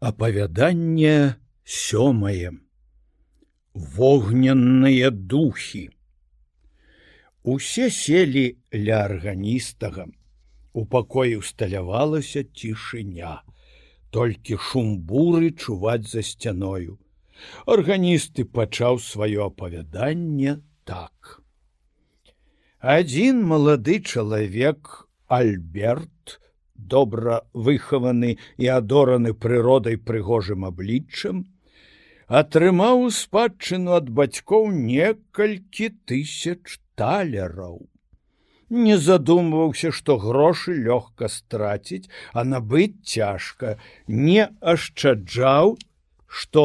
Апавяданне сёмае. Вогненныя духі. Усе селі ля арганістага. У пакоі усталявалася цішыня. Толькі шум буры чуваць за сцяною. Арганісты пачаў сваё апавяданне так. Адзін малады чалавек Альберт, добра выхаваны і адораны прыродай прыгожым абліччам, атрымаў спадчыну ад бацькоў некалькі тысяч талераў. Не задумваўся, што грошы лёгка страціць, а набыць цяжка, не ашчаджаў, што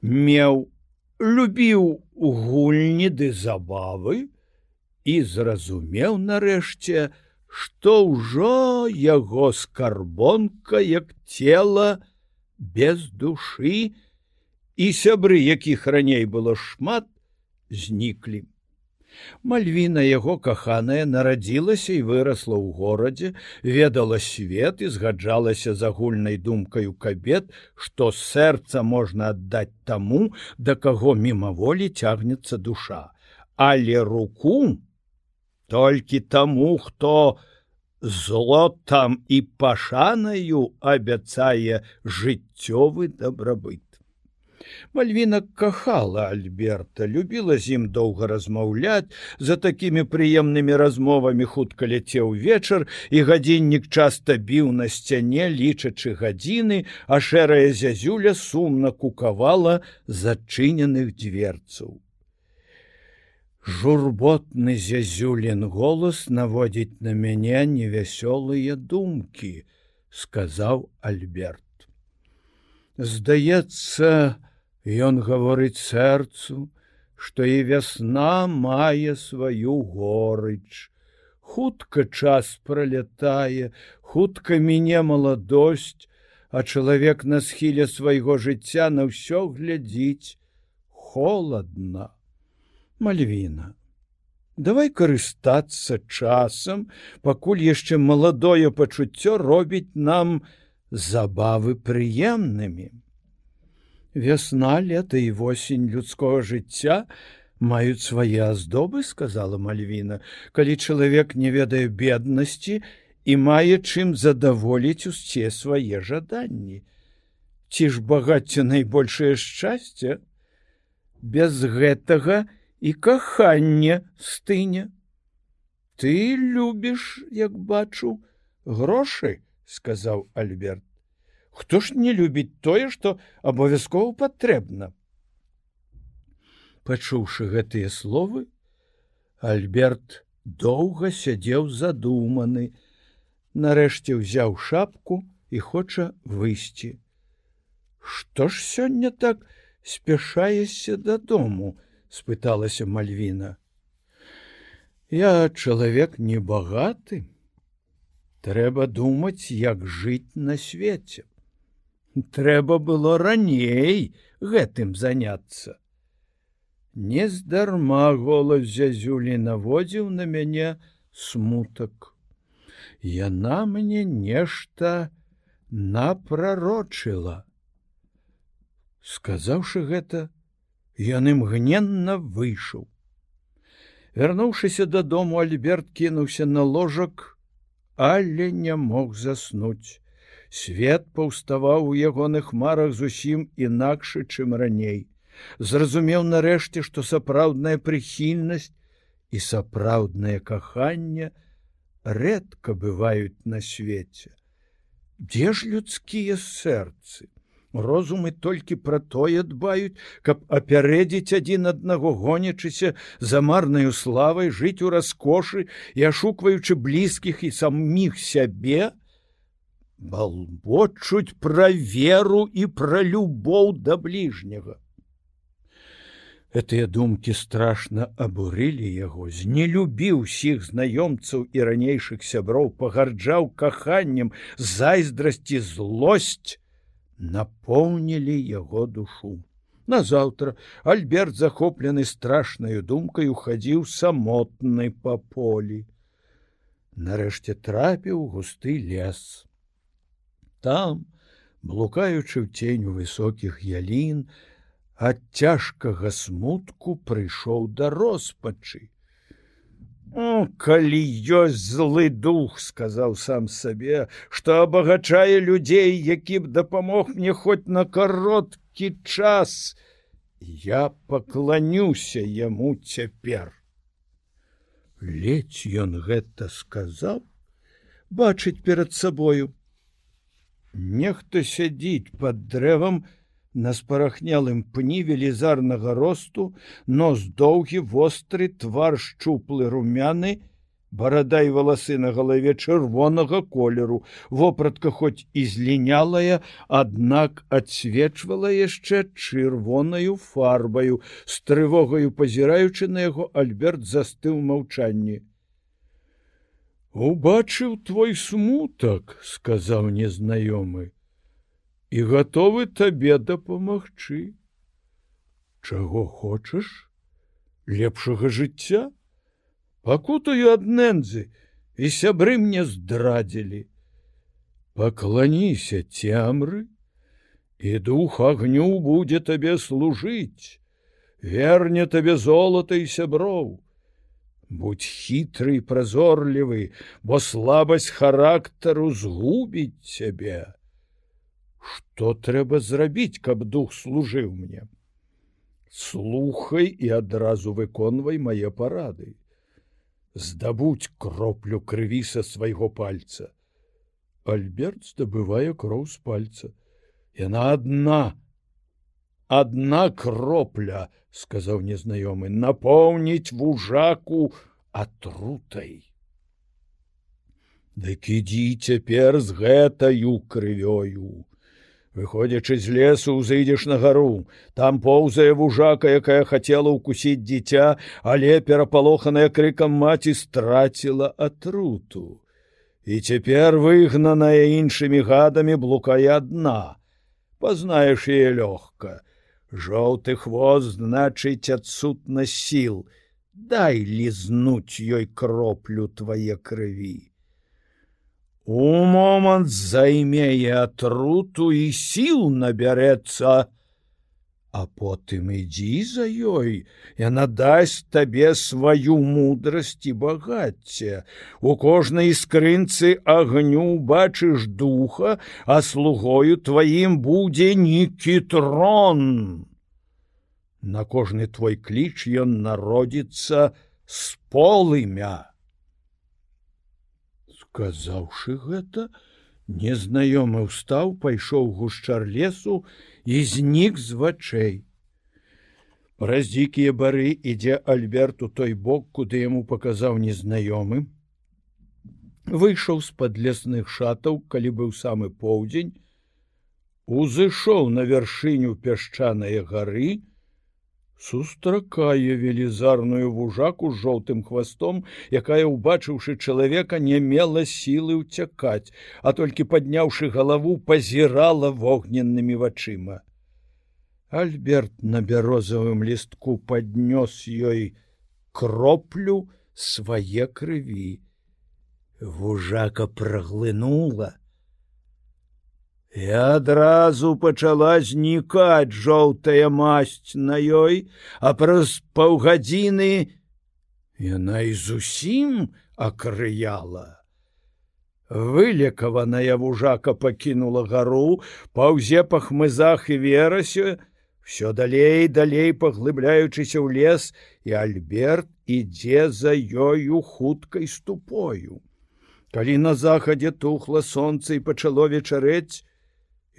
меў, любіў гульні ды забавы і зразумеў нарэшце, што ўжо яго скарбонка як цела без душы і сябры якіх раней было шмат зніклі. Мальвіна яго каханая нарадзілася і вырасла ў горадзе ведала свет і згаджалася з агульнай думкаю кабет што сэрца можна аддаць таму да каго мімаволі цягнецца душа. Але руку толькі таму хто злотам і пашанаю абяцае жыццёвы дабрабыт Мальвіна кахала Альберта, любіла з ім доўга размаўляць, за такімі прыемнымі размовамі хутка ляцеў вечар, і гадзіннік часта біў на сцяне, лічачы гадзіны, а шэрая зязюля сумна кукавала зачыненых дверцаў. Журботны зязюлін голас наводзіць на мяне невясёлыя думкі, сказаў Альберт. Здаецца, ён гаворыць сэрцу, што і вясна мае сваю горыч. Хутка час пролятае, хутка мяне маладосць, а чалавек на схіле свайго жыцця на ўсё глядзіць холодна мальвіна давай карыстацца часам пакуль яшчэ маладое пачуццё робіць нам забавы прыемнымі. Вясна лета і восень людского жыцця маюць свае аздобы сказала мальвіна. Калі чалавек не ведае беднасці і мае чым задаволіць усе свае жаданні. Ці ж багацце найбольшае шчасце? Без гэтага не і каханне стыня. Ты любіш, як бачу, грошы, сказаў Альберт. Хто ж не любіць тое, што абавязкова патрэбна. Пачуўшы гэтыя словы, Альберт доўга сядзеў задуманы, нарэшце ўзяў шапку і хоча выйсці. Што ж сёння так спяшаешся дадому? Спыталася мальвіна. Я чалавек небагаты. Трэба думаць як жыць на свеце. Трэба было раней гэтым заняться нездарма голас зязюлі наводзіў на мяне смутак. Яна мне нешта напрарочыла. Сказаўшы гэта Ён імгненна выйшаў. Вярнуўшыся дадому, Альберт кінуўся на ложак, але не мог заснуць. Свет паўставаў у ягоных марах зусім інакшы, чым раней. Зразумеў нарэшце, што сапраўдная прыхільнасць і сапраўднае каханне рэдка бываюць на свеце. Дзе ж людскія сэрцы? Розумы толькі пра тое дбаюць, каб апярэдзіць адзін аднаго гонячыся за марнаю славай жыць у раскошы і ашукваючы блізкіх і саміх сябе, балбочуць пра веру і пра любоў да бліжняга. Гэтыя думкі страшна абурылі яго, знелюбіў усіх знаёмцаў і ранейшых сяброў, пагарджаў каханнем, зайздрасці злосць, напоўнілі яго душу. Назаўтра Альберт захоплены страшнаю думкай ухадзіў самотны па полі. Нарэшце трапіў густы лес. Там, блукаючы ў ценю высокіх ялін, ад цяжкага смутку прыйшоў да роспачы. Калі ёсць злы дух, сказаў сам сабе, што абагачае людзей, які б дапамог мне хоць на кароткі час, я пакланюся яму цяпер. Ледзь ён гэта сказаў, бачыць перад сабою. Нехта сядзіць под дрэвам, На спарахнялым пні велізарнага росту, нос доўгі востры твар шчуплы румяны, барада і валасы на галаве чырвонага колеру, вопратка хоць і злінялая, аднак адсвечвала яшчэ чырвонаю фарбаю, з трывогаю пазіраючы на яго Альберт застыў маўчанні. Убачыў твой смутак, сказаў незнаёмы і гатовы табе дапамагчы. Чаго хочаш? Лепшага жыцця? Пакутаю ад нэнзы і сябры мне здрадзілі. Пакланіся цямры, і дух агню будзе табе служыць, верне табе золата і сяброў. Будь хітры і празорлівы, бо слабасць характару згубіць цябе. Што трэба зрабіць, каб дух служыў мне? Слухай і адразу выконвай мае парады. Здабудь кроплю крыві са свайго пальца. Альберт здабывае кроў з пальца. Яна адна. Адна кропля, сказаў незнаёмы, напоўніць вужаку атрутай. Дык ідзі цяпер з гэтаю крывёю. Выходзячы з лесу узыдзеш на гару, там поўзае вужака, якая хацела ўкусіць дзіця, але перапалоханая крыкам маці страціла атруту. І цяпер выгнаная іншымі гадамі блукае адна. Пазнаеш яе лёгка. Жоўты хвост значыць адсутнасць сіл. Дай лізнуць ёй кроплю твае крыві. У момант займее атруту і сіл набярэцца, А потым ідзі за ёй, яна дасць табе сваю мудрасць і багацце. У кожнай скрынцы агню бачыш духа, а слугою тваім будзе нейкі трон. На кожны твой кліч ён народзіцца з полымя казаўшы гэта, незнаёмы ўстаў, пайшоў гушчар лесу і знік з вачэй. Праз дзікія бары ідзе Альберт у той бок, куды яму паказаў незнаёмы. Выйшаў з-пад лесных шатаў, калі быў самы поўдзень, узышоў на вяршыню пясчаныя гары, сустракае велізарную вужаку з жоўтым хвастом, якая убачыўшы чалавека не мела сілы ўцякаць, а толькі падняўшы галаву пазірала вогненнымі вачыма. Альберт на бярозавым лістку паднёс ёй кроплю свае крыві. Вужака праглынула, І адразу пачала знікаць жоўтая масць на ёй, а праз паўгадзіны яна і зусім акрыяла. Вылекаваная вужака пакінула гару, паўзе па хмызах і верасю, всё далей далей паглыбляючыся ў лес, і Альберт ідзе за ёю хуткай ступою. Калі на захадзе тухла сонца і пачало вечарэць,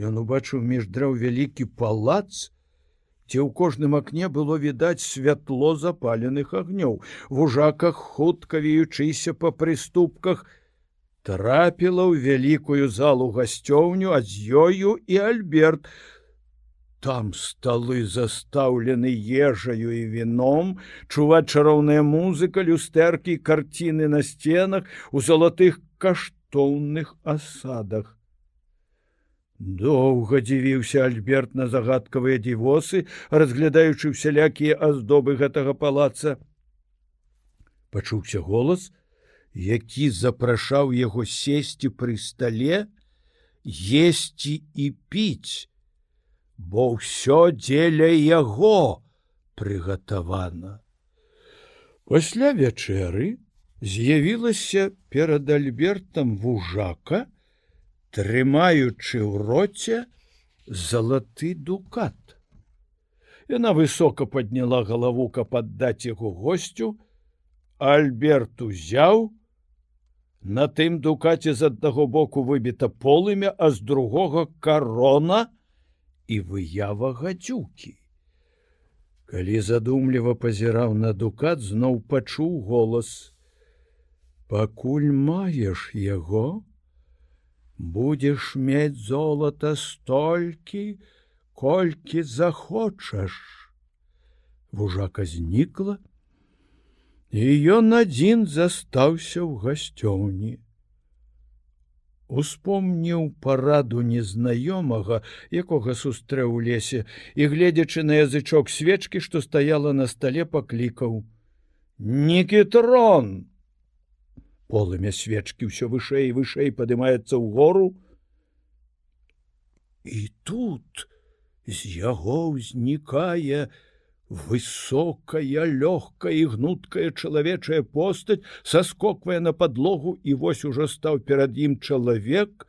Ён убачыў між драў вялікі палац, дзе ў кожным акне было відаць святло запаленых агнёў. Вужаках хутка веючыся па прыступках, трапіла ў вялікую залу гасцёўню, а з ёю і Альберт. Там сталы застаўлены ежаю і віном, чуваць чароўная музыка, люстэркі, карціны на сценах у залатых каштоўных асадах. Доўга дзівіўся Альберт на загадкавыя дзівосы, разглядаючы усялякія аздобы гэтага палаца. Пачуўся голас, які запрашаў яго сесці пры стале есці і піць, бо ўсё дзеля яго прыгатавана. Пасля вячэры з'явілася перад альбертам вужака, трымаючы ў роце залаты дукат. Яна высока падняла галаву, каб аддаць яго госцю, Альберт узяў, На тым дукаце з аднаго боку выбіта полымя, а з другога карона і выява гадзюкі. Калі задумліва пазіраў на дукат, зноў пачуў голас: « Пакуль маеш яго, будзеш мець золата столькі, колькі захочаш. Вужака знікла, і ён адзін застаўся ў гасцёўні. Успомніў параду незнаёмага, якога сустрэў у лесе, і, гледзячы на язычок свечкі, што стаяла на стале, паклікаў: « Нікітрон! Полымя свечкі ўсё вышэй і вышэй падымаецца ў гору. І тут з яго ўзнікае, высокая лёгкая і гнуткая чалавечая постаць саскоквае на подлогу і вось ужо стаў перад ім чалавек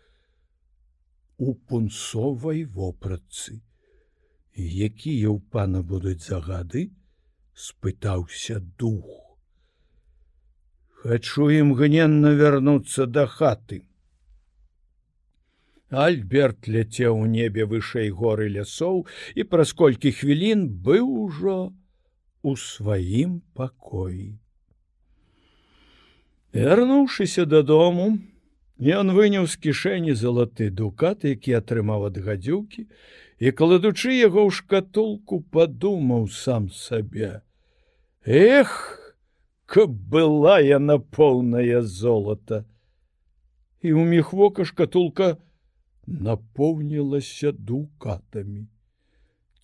у пунцовай вопратцы. Якія ў пана будуць загады? спытаўся дух хачу імгненна вярнуцца да хаты Альберт ляцеў у небе вышэй горы лясоў і праз колькі хвілін быў ужо у сваім пакоі. Вярнуўшыся дадому, ён выняў з кішэні залаты дукат, які атрымаў ад гадзюкі, і кладучы яго ў шкатулку, падумаў сам сабе: Эх, каб была яна поўная золата. І ў міхвока шкатулка, напоўнілася дукатамі.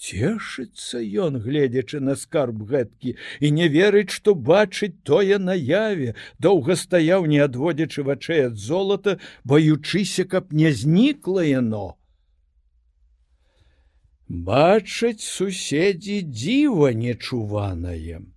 Цешыцца ён, гледзячы на скарб гэткі і не верыць, што бачыць тое наяве, доўга стаяў, не адводзячы вачэй ад золата, баючыся, каб не знікла яно. Бачаць суседзі дзіва нечуванаем.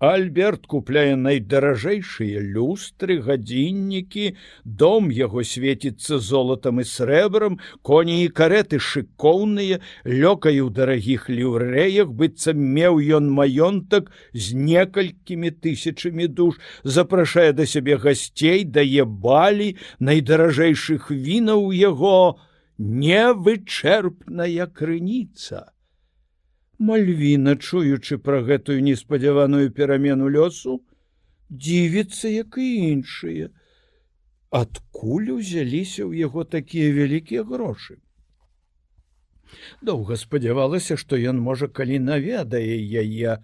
Альберт купляе найдаражэйшыя люстры, гадзіннікі, дом яго свеціцца золатам і срэбрам, коні і кареты шыкоўныя, лёкай у дарагіх ліўрэях, быццам меў ён маёнтак з некалькімі тысячамі душ, запрашае да сябе гасцей, дае балі, найдаражэйшых вінаў яго невычэрпная крыніца. Мальвіна, чуючы пра гэтую неспадзяваную перамену лёсу, дзівіцца, як і іншыя. Адкуль узяліся ў яго такія вялікія грошы. Доўга спадзявалася, што ён можа калі наведае яе.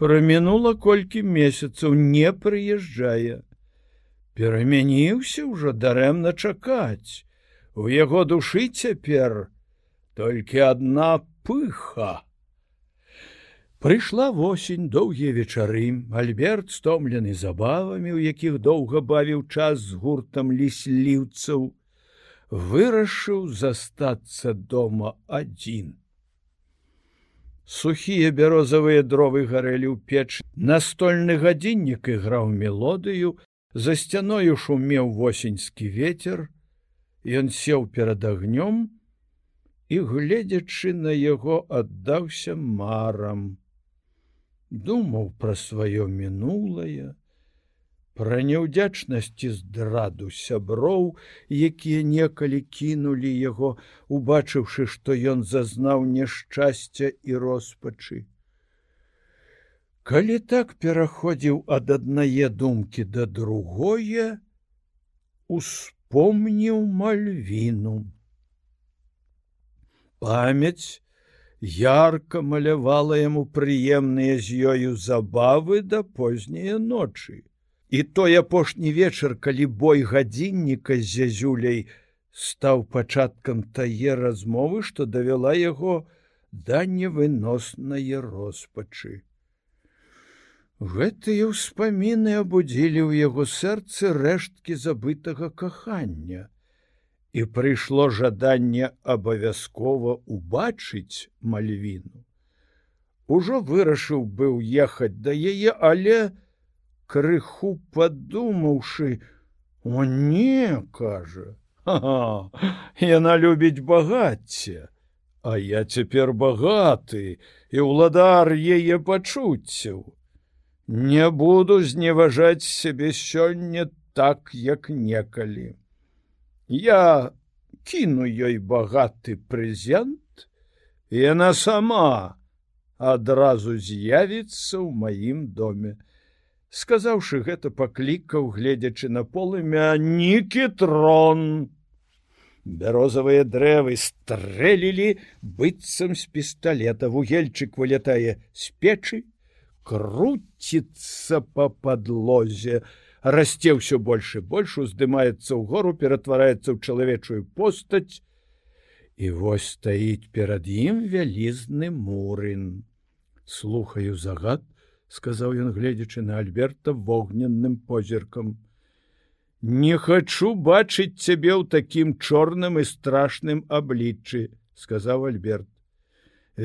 Прамінула колькі месяцаў не прыязджае. Перамяніўся ўжо дарэмна чакаць. У яго душы цяпер толькі адна пыха. Прыйшла восень доўгія вечары, Альберт стомлены забавамі, у якіх доўга бавіў час з гуртам лісліўцаў, вырашыў застацца дома адзін. Сухія бярозавыя дровы гарэлі ў печ, настольны гадзіннік іграў мелодыю, за сцяною шумеў восеньскі ветер, Ён сеў перад агнём, і гледзячы на яго аддаўся марам. Думаў пра сваё мінулае пра няўдзячнасці здраду сяброў якія некалі кінулі яго убачыўшы што ён зазнаў няшчасця і роспачы. Калі так пераходзіў ад аднае думкі да другое успомніў мальвіну памяць ярко малявала яму прыемныя з ёю забавы да позняе ночы. І той апошні вечар, калі бой гадзінніка з зязюляй стаў пачаткам тае размовы, што давяла яго да невыноснае роспачы. Гэтыя ўспаміны абудзілі ў яго сэрцы рэшткі забытага кахання і прыйшло жаданне абавязкова убачыць мальвіну. Ужо вырашыў быў ехаць да яе, але крыху падумаўшы, о не кажа, яна любіць багацце, А я цяпер багаты і ўладар яе пачуццяў. Не буду зневажаць сябе сёння так, як некалі. Я кіну ёй багаты прэзент, яна сама адразу з'явіцца ў маім доме. Сказаўшы гэта паклікаў, гледзячы на полымя нікі трон. Бярозавыя дрэвы стрэлілі быццам з пісталета, вугельчык вылятае з печы, круціцца па падлозе, расце ўсё больш і больш уздымаецца ў гору, ператвараецца ў чалавечую постаць. І вось стаіць перад ім вялізны мурын слухаю загад сказаў ён гледзячы на альберта вогненным позіркам не хачу бачыць цябе ў такім чорным і страшным абліччы сказаў альберт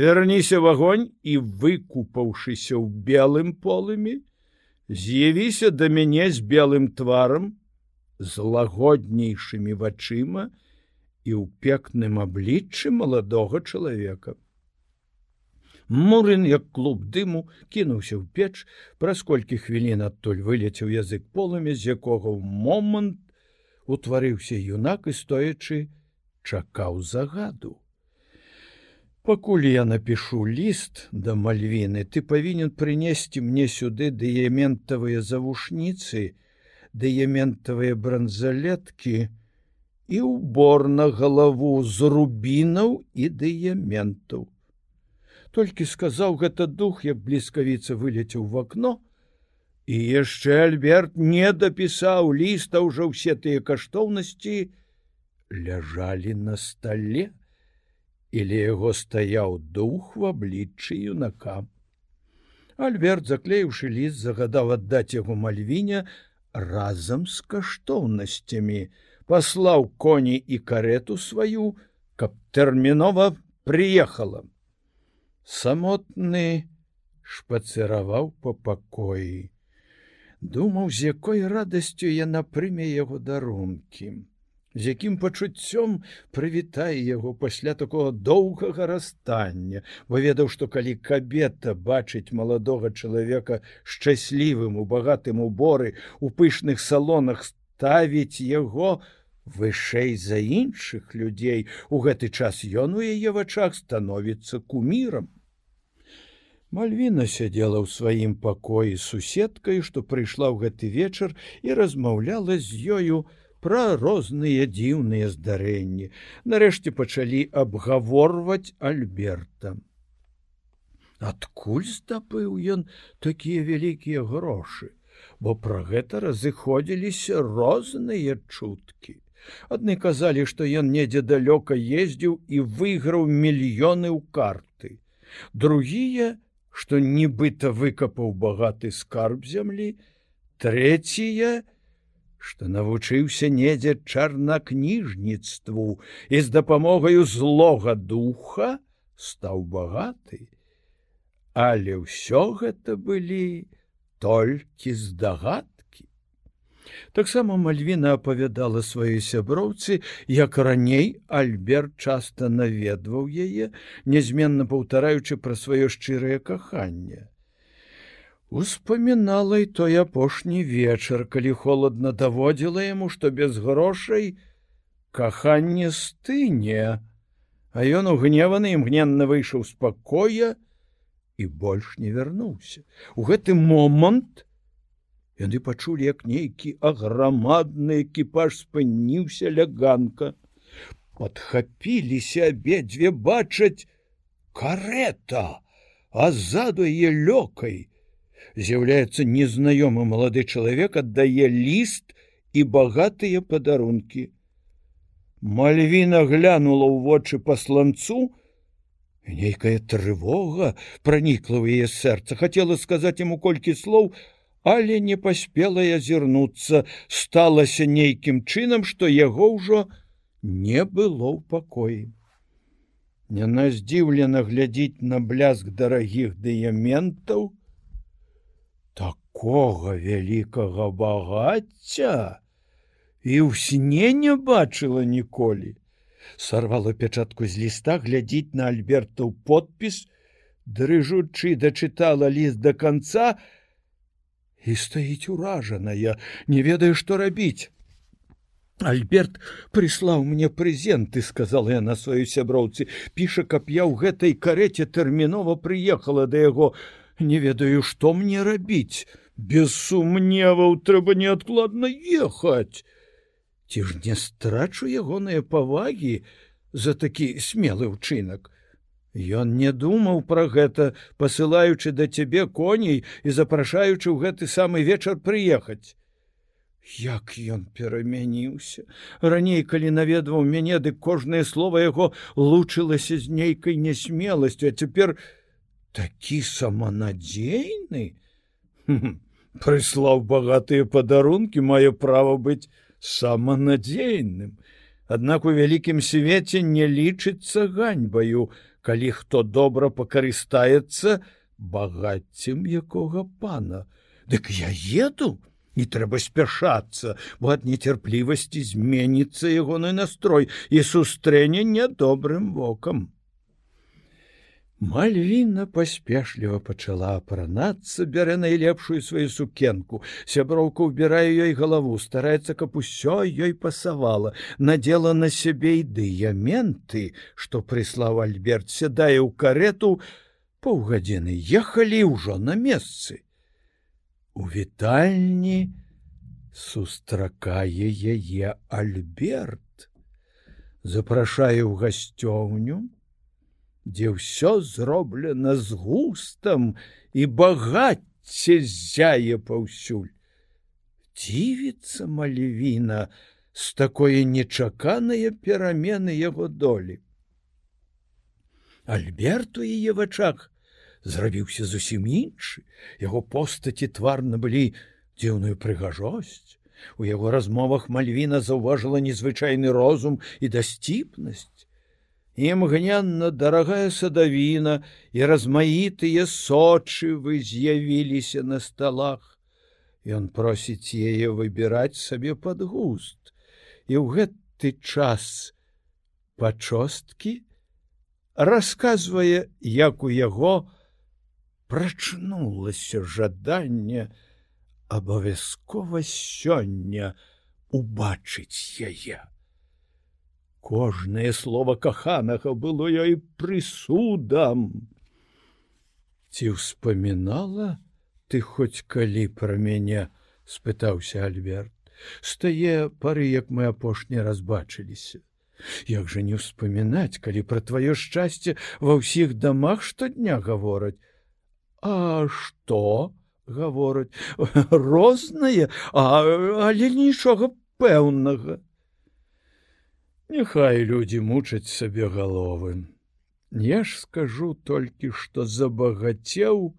верніся в агонь і выкупаўшыся ў белым полымі з'явіся да мяне з белым тварам з лагоднейшымі вачыма і ў пекным абліччы маладога чалавека Мурын, як клуб дыму, кінуўся ў печ, праз колькі хвілін адтуль вылецеў язык полымі, з якога ў момант утварыўся юнак і стоячы чакаў загаду. Пакуль я напишу ліст да мальвіны, ты павінен прынесці мне сюды дыяментавыя завушніцы, дыяментавыя бранзалеткі і ўбор на галаву з рубінаў і дыяментаў толькі сказаў гэта дух як бліскавіца вылецеў в окно. І яшчэ альберт не дапісаў ліста ўжо ўсе тыя каштоўнасці ляжалі на стале или яго стаяў дух в абліччы юнака. Альберт заклеіўшы ліст загадаў аддаць яго мальвіня разам з каштоўнасцямі. Паслаў коні і карету сваю каб тэрмінова приехала самотны шпацыраваў па пакоі. Думаў, з якой радасцю яна прыме яго дарункі, з якім пачуццём прывітае яго пасля такого доўгага расстання, бо ведаў, што калі кабета бачыць маладога чалавека шчаслівым у багатым уборы у пышных салонах ставіць яго, вышэй за іншых людзей. У гэты час ён у яе вачах становіцца кумірам. Мальвіна сядзела ў сваім пакоі суседкай, што прыйшла ў гэты вечар і размаўляла з ёю пра розныя дзіўныя здарэнні. Нарэшце пачалі абгаворваць Альберта. Адкуль здабыў ён такія вялікія грошы, бо пра гэта разыходзіліся розныя чуткі. Адны казалі, што ён недзе далёка ездзіў і выйграў мільёны ў карты. Другія, што нібыта выкапаў багаты скарб зямлі, трэція, што навучыўся недзе чарнакніжніцтву і з дапамогаю злога духа стаў багаты. Але ўсё гэта былі толькі здагад таксама мальвіна апавядала сваёй сяброўцы як раней альберт часта наведваў яе нязменна паўтараючы пра сваё шчырае каханне успамінала і той апошні вечар калі холодна даводзіла яму што без грошай каханне стыне а ён угневаны імгненна выйшаў з пакоя і больш не вярнуўся у гэты момант Яны пачулі, як нейкі аграмадны экіпаж спыніўся ляганка. Падхапіліся абедзве бачаць карета, а ззаду яе лёкай. З'яўляецца незнаёмы малады чалавек аддае ліст і багатыя падарункі. Мальвіна глянула ў вочы пасланцу, нейкая трывога пранікла ў яе сэрца, хацела сказаць яму колькі слоў, але не паспела азірнуцца сталася нейкім чынам што яго ўжо не было ў пакоі. Яна здзіўлена глядзіць на бляск дарагіх дыяментаў, такога вялікага багацця і ў сне не бачыла ніколі. Сарвала пячатку з ліста глядзіць на Альбертаў подпіс, дрыжучы дачытала ліст до конца і стаіць уражаная, не ведаю, што рабіць. Альберт прыслаў мне прэзенты, сказала я на сваёй сяброўцы, піша, каб я ў гэтай кареце тэрмінова прыехала да яго, не ведаю, што мне рабіць. Без сумневаў трэба неадкладна ехаць. Ці ж не страчу ягоныя павагі за такі смелы ўчынак. Ён не думаў пра гэта, пасылаючы да цябе коней і запрашаючы ў гэты самы вечар прыехаць. Як ён перамяніўся. Раней, калі наведваў мяне, дык кожнае слово яго лучылася з нейкай нясмеласцю, а цяпер такі саманадзейны. Прыслаў багатыя падарункі, мае права быць саманадзейным. Аднак у вялікім свеце не лічыцца ганьбаю, калі хто добра пакарыстаецца багаццем якога пана. Дык я еду, не трэба спяшацца, бо ад нецярплівасці зменіцца ягоны настрой і сустрэне нядобрым вокам. Мальвіна паспешліва пачала апранацца, бярэ найлепшую сваю сукенку. Сяброўка ўбірае ёй галаву, стараецца, каб усё ёй пасавала, надзела на сябе і дыяменты, што прыслаў Альберт сядае ў карету, паўгадзіны ехалі ўжо на месцы. У вітальні сустракае яе альберт. Запрашае ў гасцёўню дзе ўсё зроблена з густам і багацце зяе паўсюль. Дзівіцца малевіна з такое нечаканыя перамены яго долі. Альберту яе вачах зрабіўся зусім іншы яго постаці твар набылі дзіўную прыгажосць у яго размовах мальвіна заўважыла незвычайны розум і дасціпнасць імгненна дарагая садавіна і размаітыя сочывы з'явіліся на сталах ён просіць яе выбіраць сабе пад густ і ў гэты час пачосткі расказвае як у яго прачнулася жаданне абавязкова сёння убачыць яе. Кожнае слово каханага было ёй прысудам. Ці ўспамінала ты хоць калі пра мяне спытаўся Альберт. Стае пары як мы апошні разбачыліся як жа не ўспамінаць калі пра тваё шчасце ва ўсіх дамах штодня гавораць? А что гавораць? Рознае, а, але нічога пэўнага. Няхай людзі мучаць сабе галовы. Я ж скажу толькі, што забагацеў,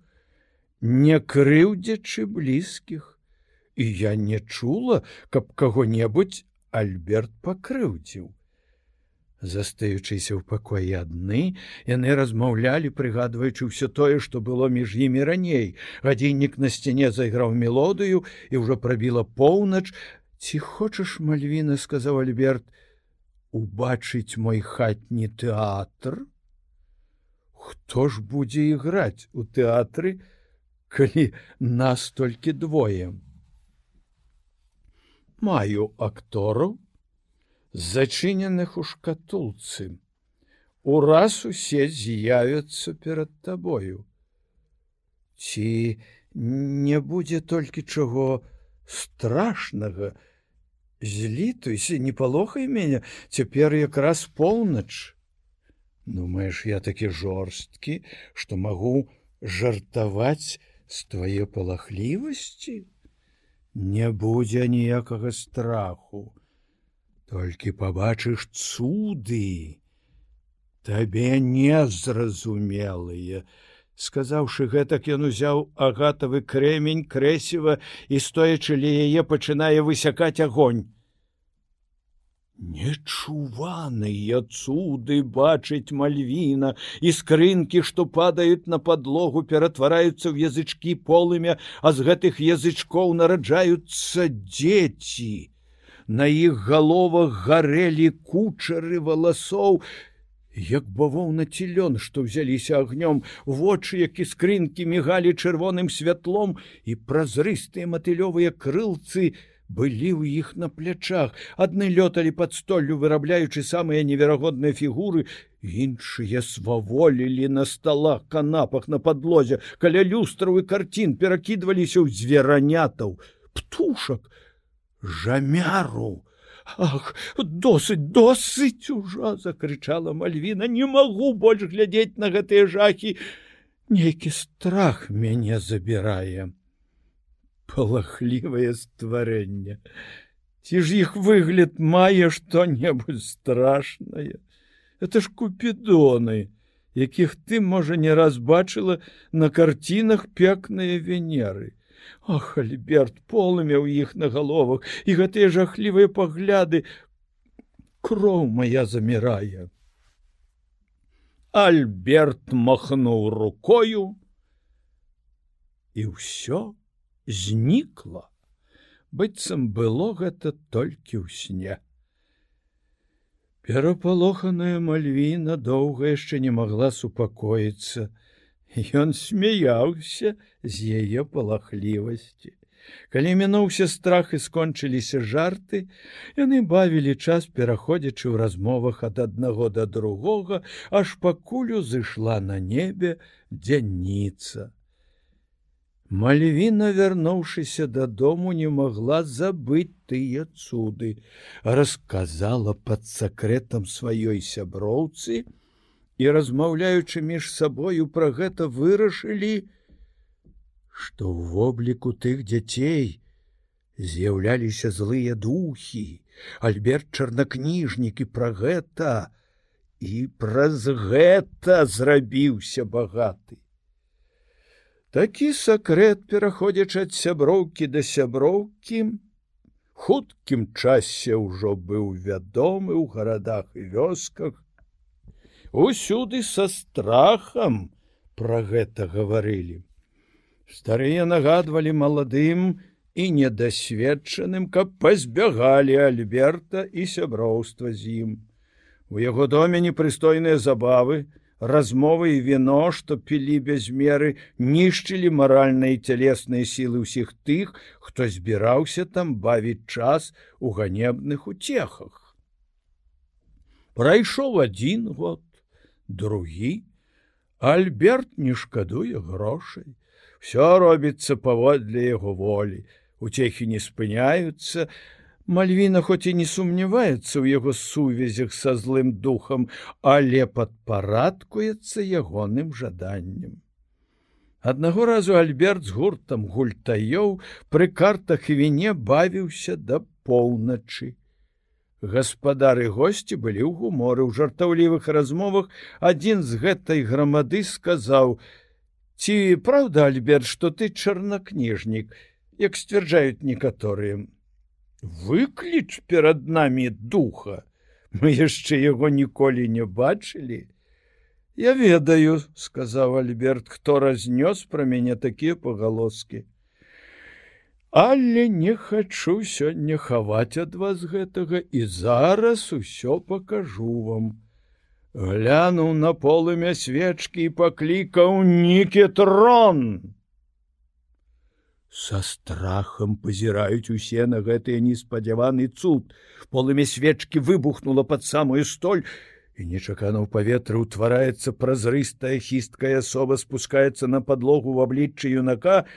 не крыўдзячы блізкіх, і я не чула, каб каго-небудзь Альберт пакрыўдзіў. Застаючыся ў пакоі адны, яны размаўлялі, прыгадваючы ўсё тое, што было між імі раней. Гадзіннік на сцяне зайграў мелодыю і ўжо прабіла поўнач. Ці хочаш мальвіна, сказаў Альберт, убачыць мой хатні тэатр. Хто ж будзе іграць у тэатры, калі нас толькі двое. Маю актораў, зачыненых у шкатулцы. Ураз усе з'явяцца перад табою. Ці не будзе толькі чаго страшнага, злітуйся, не палохай мяне, цяпер якраз поўнач. Думаеш, я такі жорсткі, што магу жартаваць з твае палахлівасці? Не будзе ніякага страху толькі побачыш цуды табе незразумелыя сказаўшы гэтак ён узяў агатавы крэмень крэсіва і стоячы ля яе пачынае высякаць агонь Нечуваныя цуды бачыць мальвіна і скрынкі, што падаюць на падлогу, ператвараюцца ў язычкі полымя, а з гэтых язычкоў нараджаюцца дзеці. На іх галовах гарэлі кучары валасоў, як бавоўна цілён, што ўзяліся агнём, вочы, як і скрынкі мігалі чырвоным святлом і празрыстыя матылёвыя крылцы, былі ў іх на плячах. Адны лёталі пад столлю вырабляючы самыя неверагодныя фігуры іншыя сваволілі на сталах канапах на подлозе каля люстраў і карцін перакідваліся ў зверанятаў птушак жамяру ах досыць досыць ужо закрычала мальвіна не магу больш глядзець на гэтыя жахі нейкі страх мяне забіраем палахлівае стварэнне. Ці ж іх выгляд мае што-небудзь страшнае. Это ж купідоны, якіх ты, можа, не раз бачыла на карцінах пекныя венеры. Ох, Альберт полымя ў іх на галовах і гэтыя жахлівыя пагляды. Кроў моя замірае. Альберт махнуў рукою і ўсё знікла. Быццам было гэта толькі ў сне. Перапалоханая мальвіна доўга яшчэ не магла супакоіцца ён смяяўся з яе палахлівасці калі мінуўся страх і скончыліся жарты яны бавілі час пераходзячы ў размовах ад аднаго да другога аж пакулю зышла на небе дзяніца. Мальвіна, вярнуўшыся дадому, не магла забыць тыя цуды, расказала пад сакрэтам сваёй сяброўцы і, размаўляючы між сабою пра гэта вырашылі, што ў вобліку тых дзяцей з'яўляліся злыя духі, Альберт чарнакніжнік і пра гэта і праз гэта зрабіўся багаты. Такі сакрэт, пераходзячы ад сяброўкі да сяброўкі, хуткім часе ўжо быў вядомы ў гарадах і вёсках. Усюды са страхам пра гэта гаварылі. Старыя нагадвалі маладым і недасведчаным, каб пазбягалі Альберта і сяброўства з ім. У яго доме непрыстойныя забавы, размовы і віно, што пілі без меры, нішчылі маральныя і цялесныя сілы ўсіх тых, хто збіраўся там бавіць час у ганебных уцехах. Прайшоў адзін год, другі, Альберт не шкадуе грошай. Всё робіцца паводле яго волі. Уцехі не спыняюцца, Мальвіна хоць і не сумняваецца ў яго сувязях са злым духам, але падпарадкуецца ягоным жаданнем. Аднаго разу Альберт з гуртам гультаёў пры картах і віне бавіўся да поўначы. Гаспадары госці былі ў гуморы ў жартаўлівых размовах. Адзін з гэтай грамады сказаў: « Ці праўда, Альберт, што ты чарнакніжнік, як сцвярджаюць некаторыя? Выкліч перад намі духа. Мы яшчэ яго ніколі не бачылі я ведаю сказаў альберт хто разнёс пра мяне такія пагалоскі але не хачу сёння хаваць ад вас гэтага і зараз усё пакажу вам глянуў на полымя свечкі і паклікаў нікі трон Са страхам пазіраюць усе на гэтыя неспадзяваны цуд. Полымя свечкі выбухнула пад самую столь, нечакана ў паветры ўтвараецца празрыстая хісткая асоба спускаецца на падлогу в абліччы юнака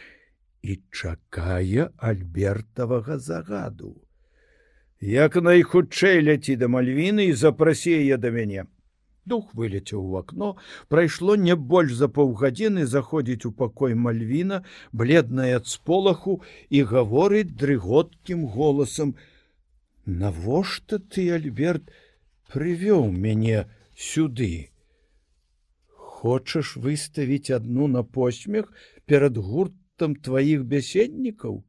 і чакае альбертавага загаду. Як найхутчэй ляці да мальвіны і запрасе яе да мяне. Дух вылецеў у акно, прайшло не больш за паўгадзіны заходзіць у пакой мальвіна, бледная ад сполаху і гаворыць дрыготкім голасам: « Навошта ты, Альберт, прывёў мяне сюды. Хочаш выставіць адну на посмех перад гуртам тваіх бяседнікаў?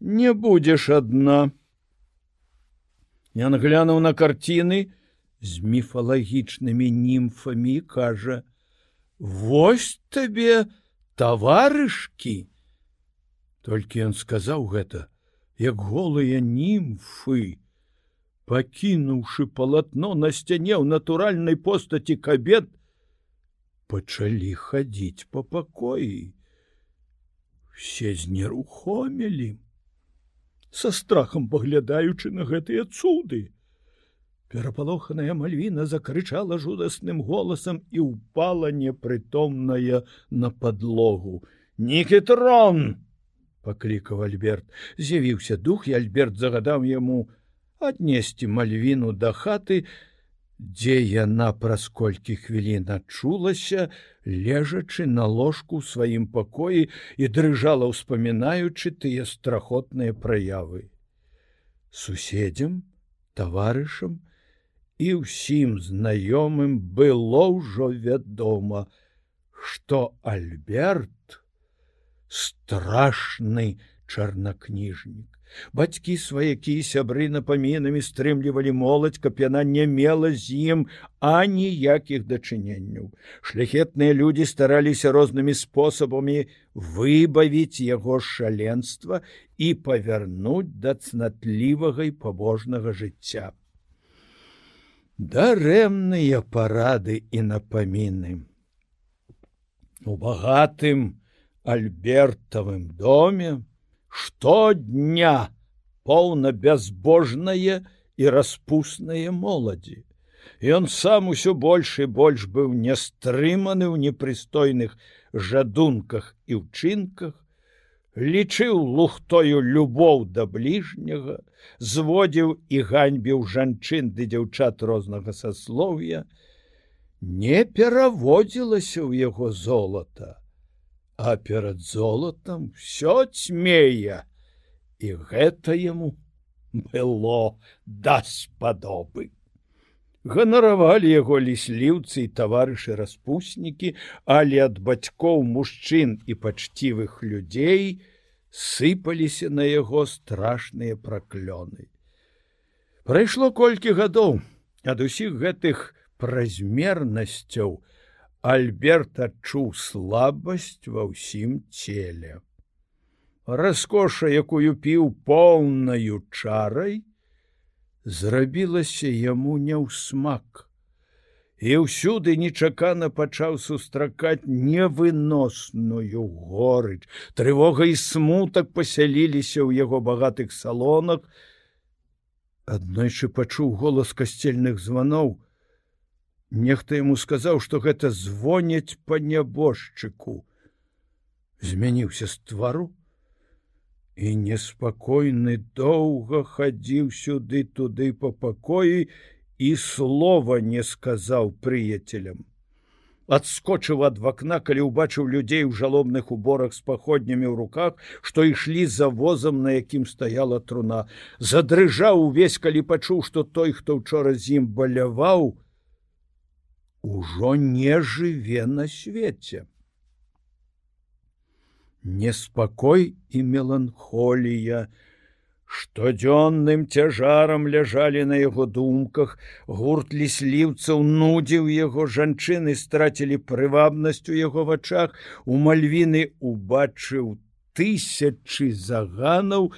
Не будзеш адна. Нян глянуў на карціны з міфалагічнымі німфамі кажа: « Вось табе таварышкі. Толькі ён сказаў гэта, як голыя німфы, пакінуўшы палатно на сцяне ў натуральнай постаці кабет, пачалі хадзіць по пакоі. Все знерухомілі, са страхам паглядаючы на гэтыя цуды. Перапалоханая мальвіна закрычала жудасным голасам і ўпала непрытомная на подлогу. Нікітрон! паклікаў Альберт. З'явіўся дух і Альберт загадаў яму аднесці мальвіну да хаты, дзе яна праз колькі хвілін адчулася, лежачы на ложку ў сваім пакоі і дрыжала ўспамінаючы тыя страхотныя праявы. Суседзям, таварышам і ўсім знаёмым было ўжо вядома, што Альберт страшны чарнакніжнік. Бацькі сваякі сябры напамінамі стрымлівалі моладзь, каб яна не мела з ім аніякіх дачыненняў. Шляхетныя людзі стараліся рознымі спосабамі выбавіць яго шаленства і павярнуць да цнатлівага і пабожнага жыцця. Дарэмныя парады і напаміны. У багатым альбертавым доме, штодня поўна бязбожнае і распуснае моладзі. Ён сам усё больш і больш быў нястрыманы ў непрыстойных жадунках і ўчынках, лічыў лухтою любоў да бліжняга, зводзіў і ганьбіў жанчын ды дзяўчат рознага саслоўя, не пераводзілася ў яго золата а перад золотам все цьмее і гэта яму было даспадобы ганаравалі яго лісліўцы і таварышы распуснікі але ад бацькоў мужчын і пачцівых людзей сыпаліся на яго страшныя праклёны. Прайшло колькі гадоў ад усіх гэтых празмернасцяў у Альберт адчуў слабасць ва ўсім целе. Раскоша, якую піў поўнаю чарай, зрабілася яму не ў смак. І ўсюды нечакана пачаў сустракаць невыносную горыч. Трывога і смутак пасяліліся ў яго багатых салонах. Аднойчы пачуў голас касцельных званоў, Нехта яму сказаў, што гэта звоняць па нябожчыку. Змяніўся з твару і неспакойны доўга хадзіў сюды туды па пакоі і слова не сказаў прыяцелям. Адскочыў ад вакна, калі ўбачыў людзей у жалобных уборах з паходнямі ў руках, што ішлі за возам, на якім стаяла труна. Задрыжаў увесь, калі пачуў, што той, хто ўчора з ім баляваў, ужо не жыве на свеце. Неспакой і меланхолія, штодзённым цяжарам ляжалі на яго думках, гурт лісліўцаў нудзіў яго жанчыны страцілі прывабнасць у яго вачах, у мальвіны убачыў тысячы заганаў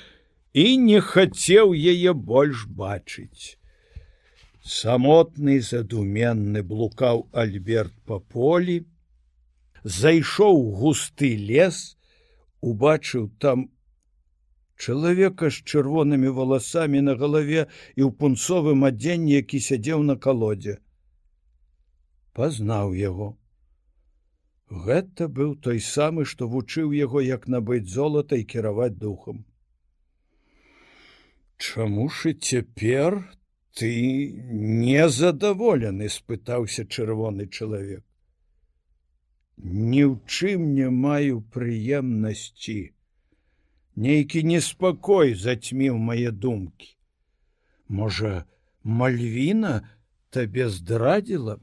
і не хацеў яе больш бачыць самотны задуменны блукаў альберт па полі зайшоў густы лес убачыў там чалавека з чырвонымі валасамі на галаве і ў пунцовым адзенні які сядзеў на калодзе. Пазнаў яго. Гэта быў той самы што вучыў яго як набыць золата і кіраваць духам. Чаму ж і цяпер ты незадаволены спытаўся чырвоны чалавек ні ў чым не маю прыемнасці нейкі неспакой зацьміў мае думкі можа мальвіна табе здрадзіла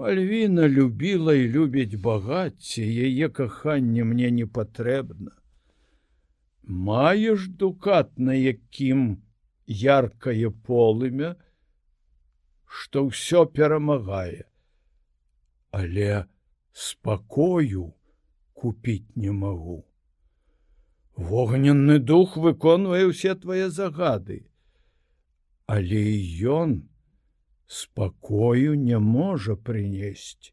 мальвіна любіла і любіць багацце яе каханне мне не патрэбна маеш дукат на якім яркае полымя, што ўсё перамагае, але спакою купіць не магу. Вогненны дух выконвае ўсе твае загады, але ён спакою не можа прынесці.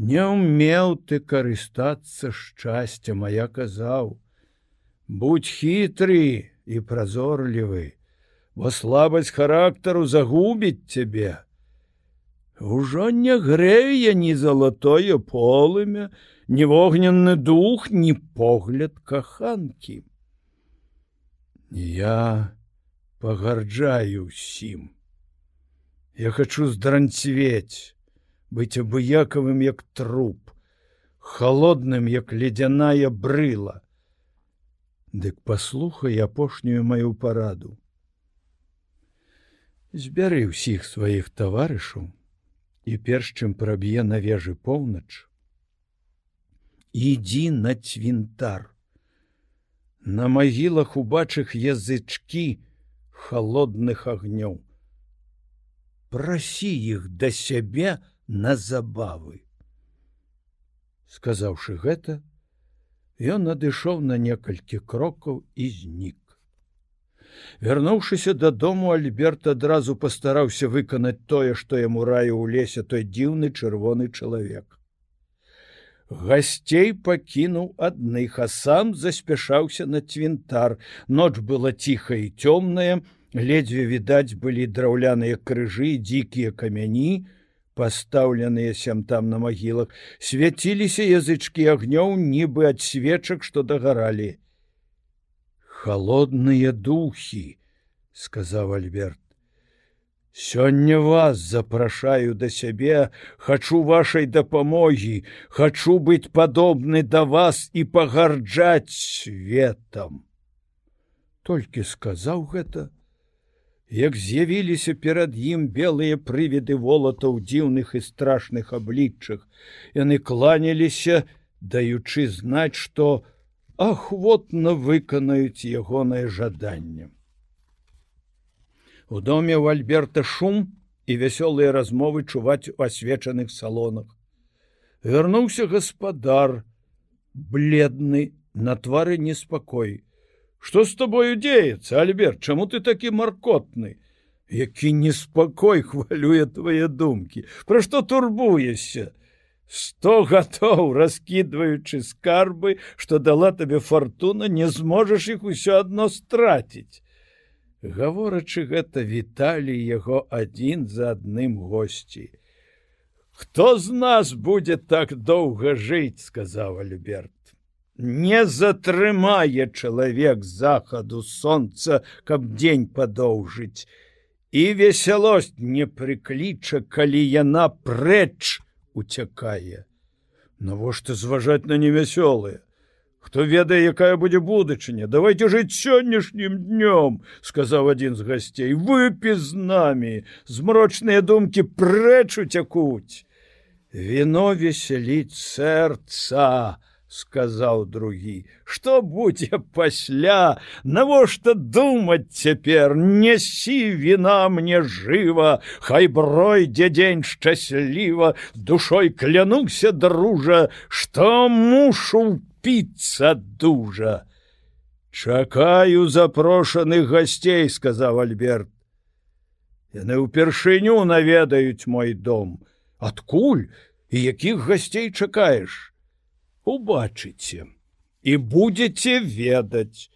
Не ўмеў ты карыстацца шчасця, моя казаў, будь хітры і празорлівы, бо слабасць характару загубіць цябе. Ужо не грэе ні залатое полымя, ні вогненны дух, ні погляд каханкі. Я пагарджаю усім. Я хочу здранцвець, быць абыякавым як труп, холодным як ледяная брыла. Дык паслухай апошнюю маю параду. Збяры ўсіх сваіх таварышаў і перш чым праб'е на вежы поўнач, ідзі на цвінтар. На магілах убачых язычкі холодных агнёў. Прасі іх да сябе на забавы. Сказаўшы гэта, ён надышоў на некалькі крокаў і знік. Вярнуўшыся дадому, Альберт адразу пастараўся выканаць тое, што яму раю ў лесе той дзіўны чырвоны чалавек. Гасцей пакінуў адных, а сам заспяшаўся на цвінтар. Ноч была ціхая і цёмная, ледзьве відаць былі драўляныя крыжы, дзікія камяні, пастаўленыя сям там на магілах свяціліся язычкі агнёў нібы ад свечак што дагаралі холодныя духі сказаў альберт. Сёння вас запрашаю да сябе хачу вашай дапамогі хачу быць падобны да вас і пагарджаць светом толькі сказаў гэта як з'явіліся перад ім белыя прывіды волатаў дзіўных і страшных абліччах яны кланяліся даючы знаць што ахвотна выканаюць ягонае жаданне. У доме у альберта шум і вясёлыя размовы чуваць у асвечаных салонах. Вярнуўся гаспадар бледны на твары неспакой что с тобою деется альберт? Чаму ты такі маркотны які неспакой хвалюе твае думкі про что турбуешься? Сто готов раскидываючы скарбы что дала табе фортуна не зможаш их усё одно страціць гаворачы гэта віталі яго адзін за адным госці. Хто з нас будзе так доўга жыць сказаў альберт не затрымае чалавек захаду сонца, каб дзень падоўжыць. І весялосць не прыкліча, калі яна прэч уцякае. Навошта зважаць на невясёлыя? Хто ведае, якая будзе будучыня, давайте жыць сённяшнім днём, сказаў адзін з гасцей, выпі з намі, змрочныя думкі прэч уцякуць. Віно весяліць сэрца, сказаў другі. Что будзе пасля? Навошта думаць цяпер? Несі віна мне жыва хай бройдзе дзень шчасліва душой клянуся дружа что мушу піцца дужа. Чакаю запрошаных гасцей сказаў альберт. Яны ўпершыню наведаюць мой дом. Адкуль? І якіх гасцей чакаеш убачыце і будете ведаць.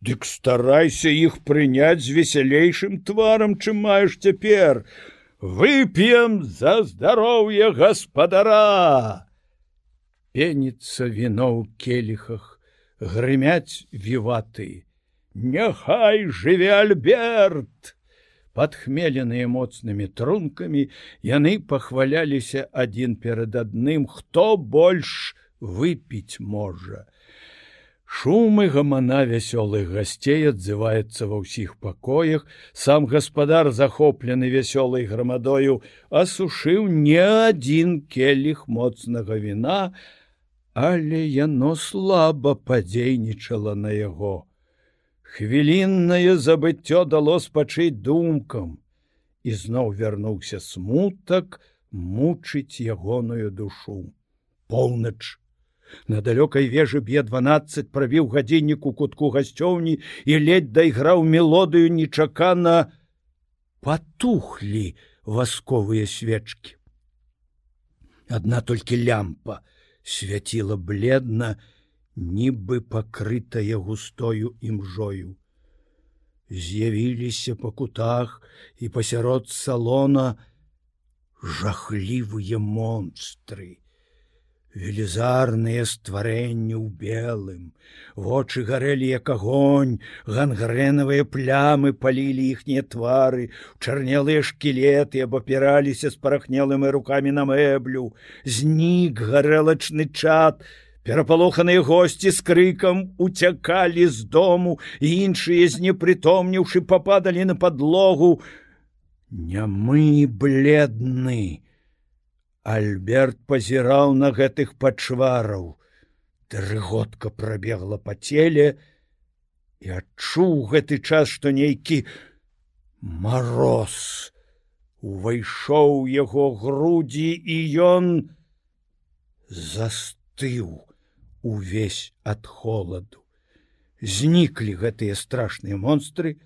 Дык старайся іх прыняць з весялейшым тварам, чым маеш цяпер. Вып'ем за здароўе гаспадара. Пеніцца віно ў келихах, грымяць віваты. Няхай жыве Альберт! Падхмеленыя моцнымі трункамі, яны пахваляліся адзін перад адным, хто больш, выпіць можа. Шумы гамана вясёлых гасцей адзываецца ва ўсіх пакоях, сам гаспадар, захоплены вясёлай грамадою, асушыў не адзін келіх моцнага віна, але яно слаба падзейнічала на яго. Хвіліннае забыццё дало спачыць думкам, і зноў вярнуўся смутак мучыць ягоную душу. Поўнач. На далёкай вежы б'е 12 прабіў гадзіннік у кутку гасцёўні і ледь дайграў мелодыю нечакана патухлі васковыя свечкі. Адна толькі лямпа свяціла бледна, нібы пакрытая густою імжою. З'явіліся па кутах і пасярод салона жахлівыя монстры. Велізарныя стварэнні ў белым, вочы гарэлі як агонь, гангрэнавыя плямы палілі іхнія твары, чарнелыя шкілеты абапіраліся з парахнелымі рукамі на мэблю, знік гарэлачны чат, перапалоханыя госці з крыкам уцякалі з дому і іншыя знепрытомніўшы пападалі на подлогу не мы бледны альберт пазіраў на гэтых пачвараў трыгодка прабегла па целе і адчуў гэты час што нейкі мороз увайшоў яго грудзі і ён застыў увесь ад холаду. Зніклі гэтыя страшныя монстры,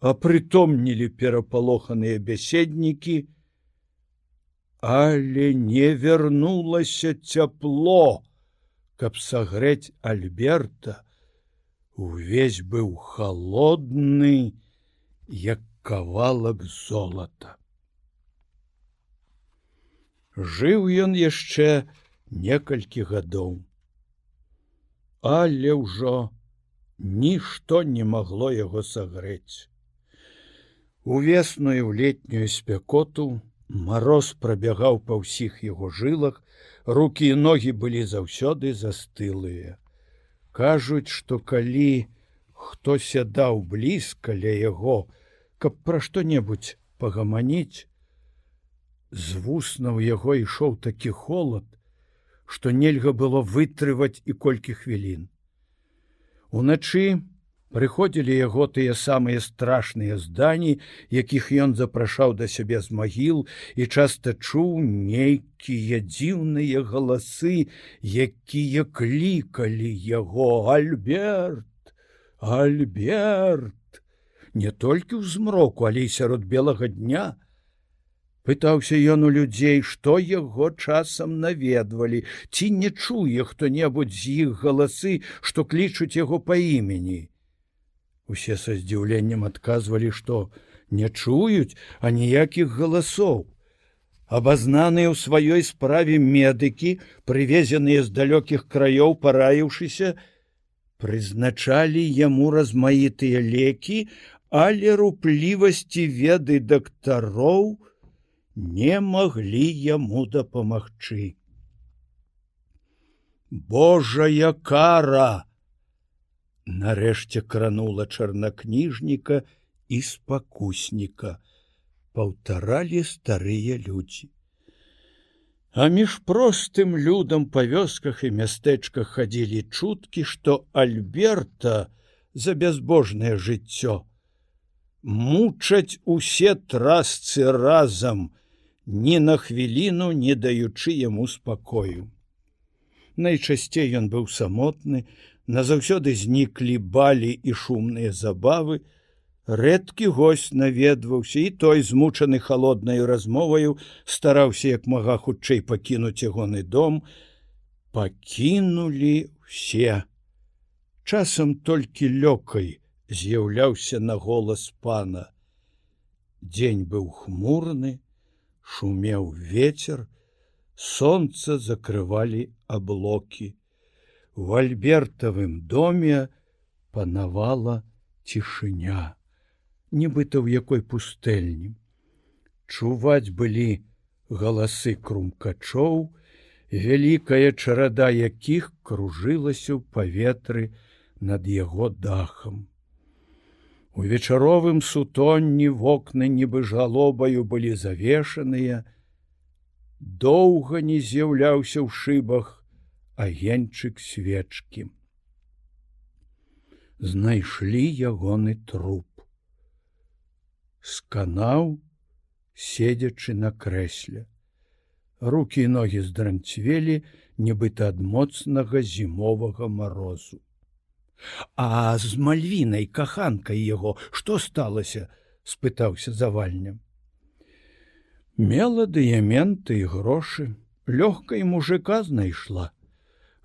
апрытомнілі перапалоханыя бяседнікі, але не вярнулася цяпло, каб сагрэць Альберта, увесь быў холодны, як кавалак золата. Жыў ён яшчэ некалькі гадоў але ўжо нішто не магло яго сагрэць. Увесную ў летнюю спякоту мороз прабягаў па ўсіх яго жылах, руки і ногі былі заўсёды застылыя. Кажуць, што калі хто сядаў блізка ля яго, каб пра што-небудзь пагаманіць, з вуснаў яго ішоў такі холод, што нельга было вытрываць і колькі хвілін. Уначы прыходзілі яго тыя самыя страшныя здані, якіх ён запрашаў да сябе з магіл і часта чуў нейкія дзіўныя галасы, якія клікалі яго альберт, альберт, не толькі ў змроку, але і сярод белага дня, пытаўся ён у людзей што яго часам наведвалі. Ці не чуе хто-небудзь з іх галасы што клічуць яго па імені усе са здзіўленнем адказвалі што не чуюць а ніякіх галасоў абазнаныя ў сваёй справе медыкі прывезеныя з далёкіх краёў параіўшыся прызначалі яму размаітыя лекі але руплівасці веды дактароў не маглі яму дапамагчы. Божая кара! Нарэшце кранула чарнакніжніка і спакусніка, паўтаралі старыя людзі. А між простым людам па вёсках і мястэчках хадзілі чуткі, што Альберта за бязбожнае жыццё мучаць усе трасцы разам, ні на хвіліну не даючы яму спакою. Найчасцей ён быў самотны, назаўсёды зніклі балі і шумныя забавы, рэдкі гость наведваўся і той змучаны холоднаю размоваю стараўся як мага хутчэй пакінуць ягоны дом, пакінулі все. Часам толькі лёкай з'яўляўся на голас пана. Дзень быў хмурны, шумеў ветер, солнце закрывалі аблокі. В альбертавым доме панавала цішыня, нібыта ў якой пустэльні. Чуваць былі галасы крумкачоў, вялікая чарада якіх кружылася ў паветры над яго дахам. У вечаровым сутонні вокны нібы жалобаю былі завешаныя, доўга не з'яўляўся ў шыбах агеньчык свечкі. знайшлі ягоны труп. Сканаў, седзячы на крэсле. Рукі і ногі здранцвелі, нібыта ад моцнага зімовага марозу. А з мальвінай каханкай яго што сталася? — спытаўся завальням. Мела дыяменты і грошы, лёгкай мужика знайшла.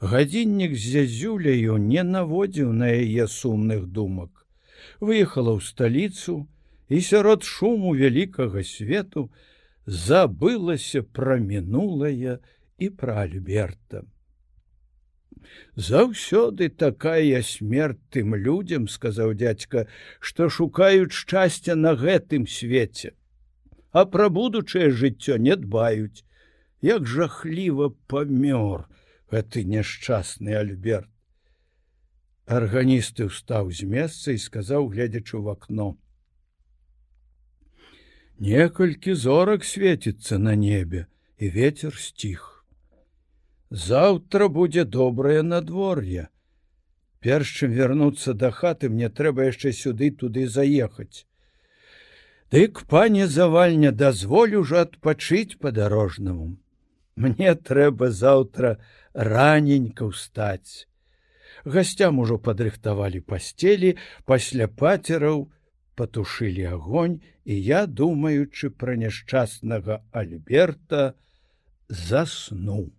Гадзіннік з зязюляю не наводзіў на яе сумных думак. Выехала ў сталіцу і сярод шуму вялікага свету забылася пра мінулае і пра Альберта. Заўсёды такая смерть тым людзям, сказаў дядька, што шукаюць шчасця на гэтым свеце, а пра будучае жыццё не дбаюць, як жахліва памёр, гэты няшчасны альберт. Арганісты ўстаў з месца і сказаў гледзячы ў акно некалькі зорак светіцца на небе і ветер сціх. Заўтра будзе добрае надвор'е. Перш чым вярнуцца да хаты мне трэба яшчэ сюды туды заехаць. Дык пане завальня дазволю ўжо адпачыць падарожнаму мне трэба заўтра раненька ўстаць. Гасцям ужо падрыхтавалі пасцелі, пасля пацераў патушылі агонь, і я, думаючы пра няшчаснага Альберта, заснуў.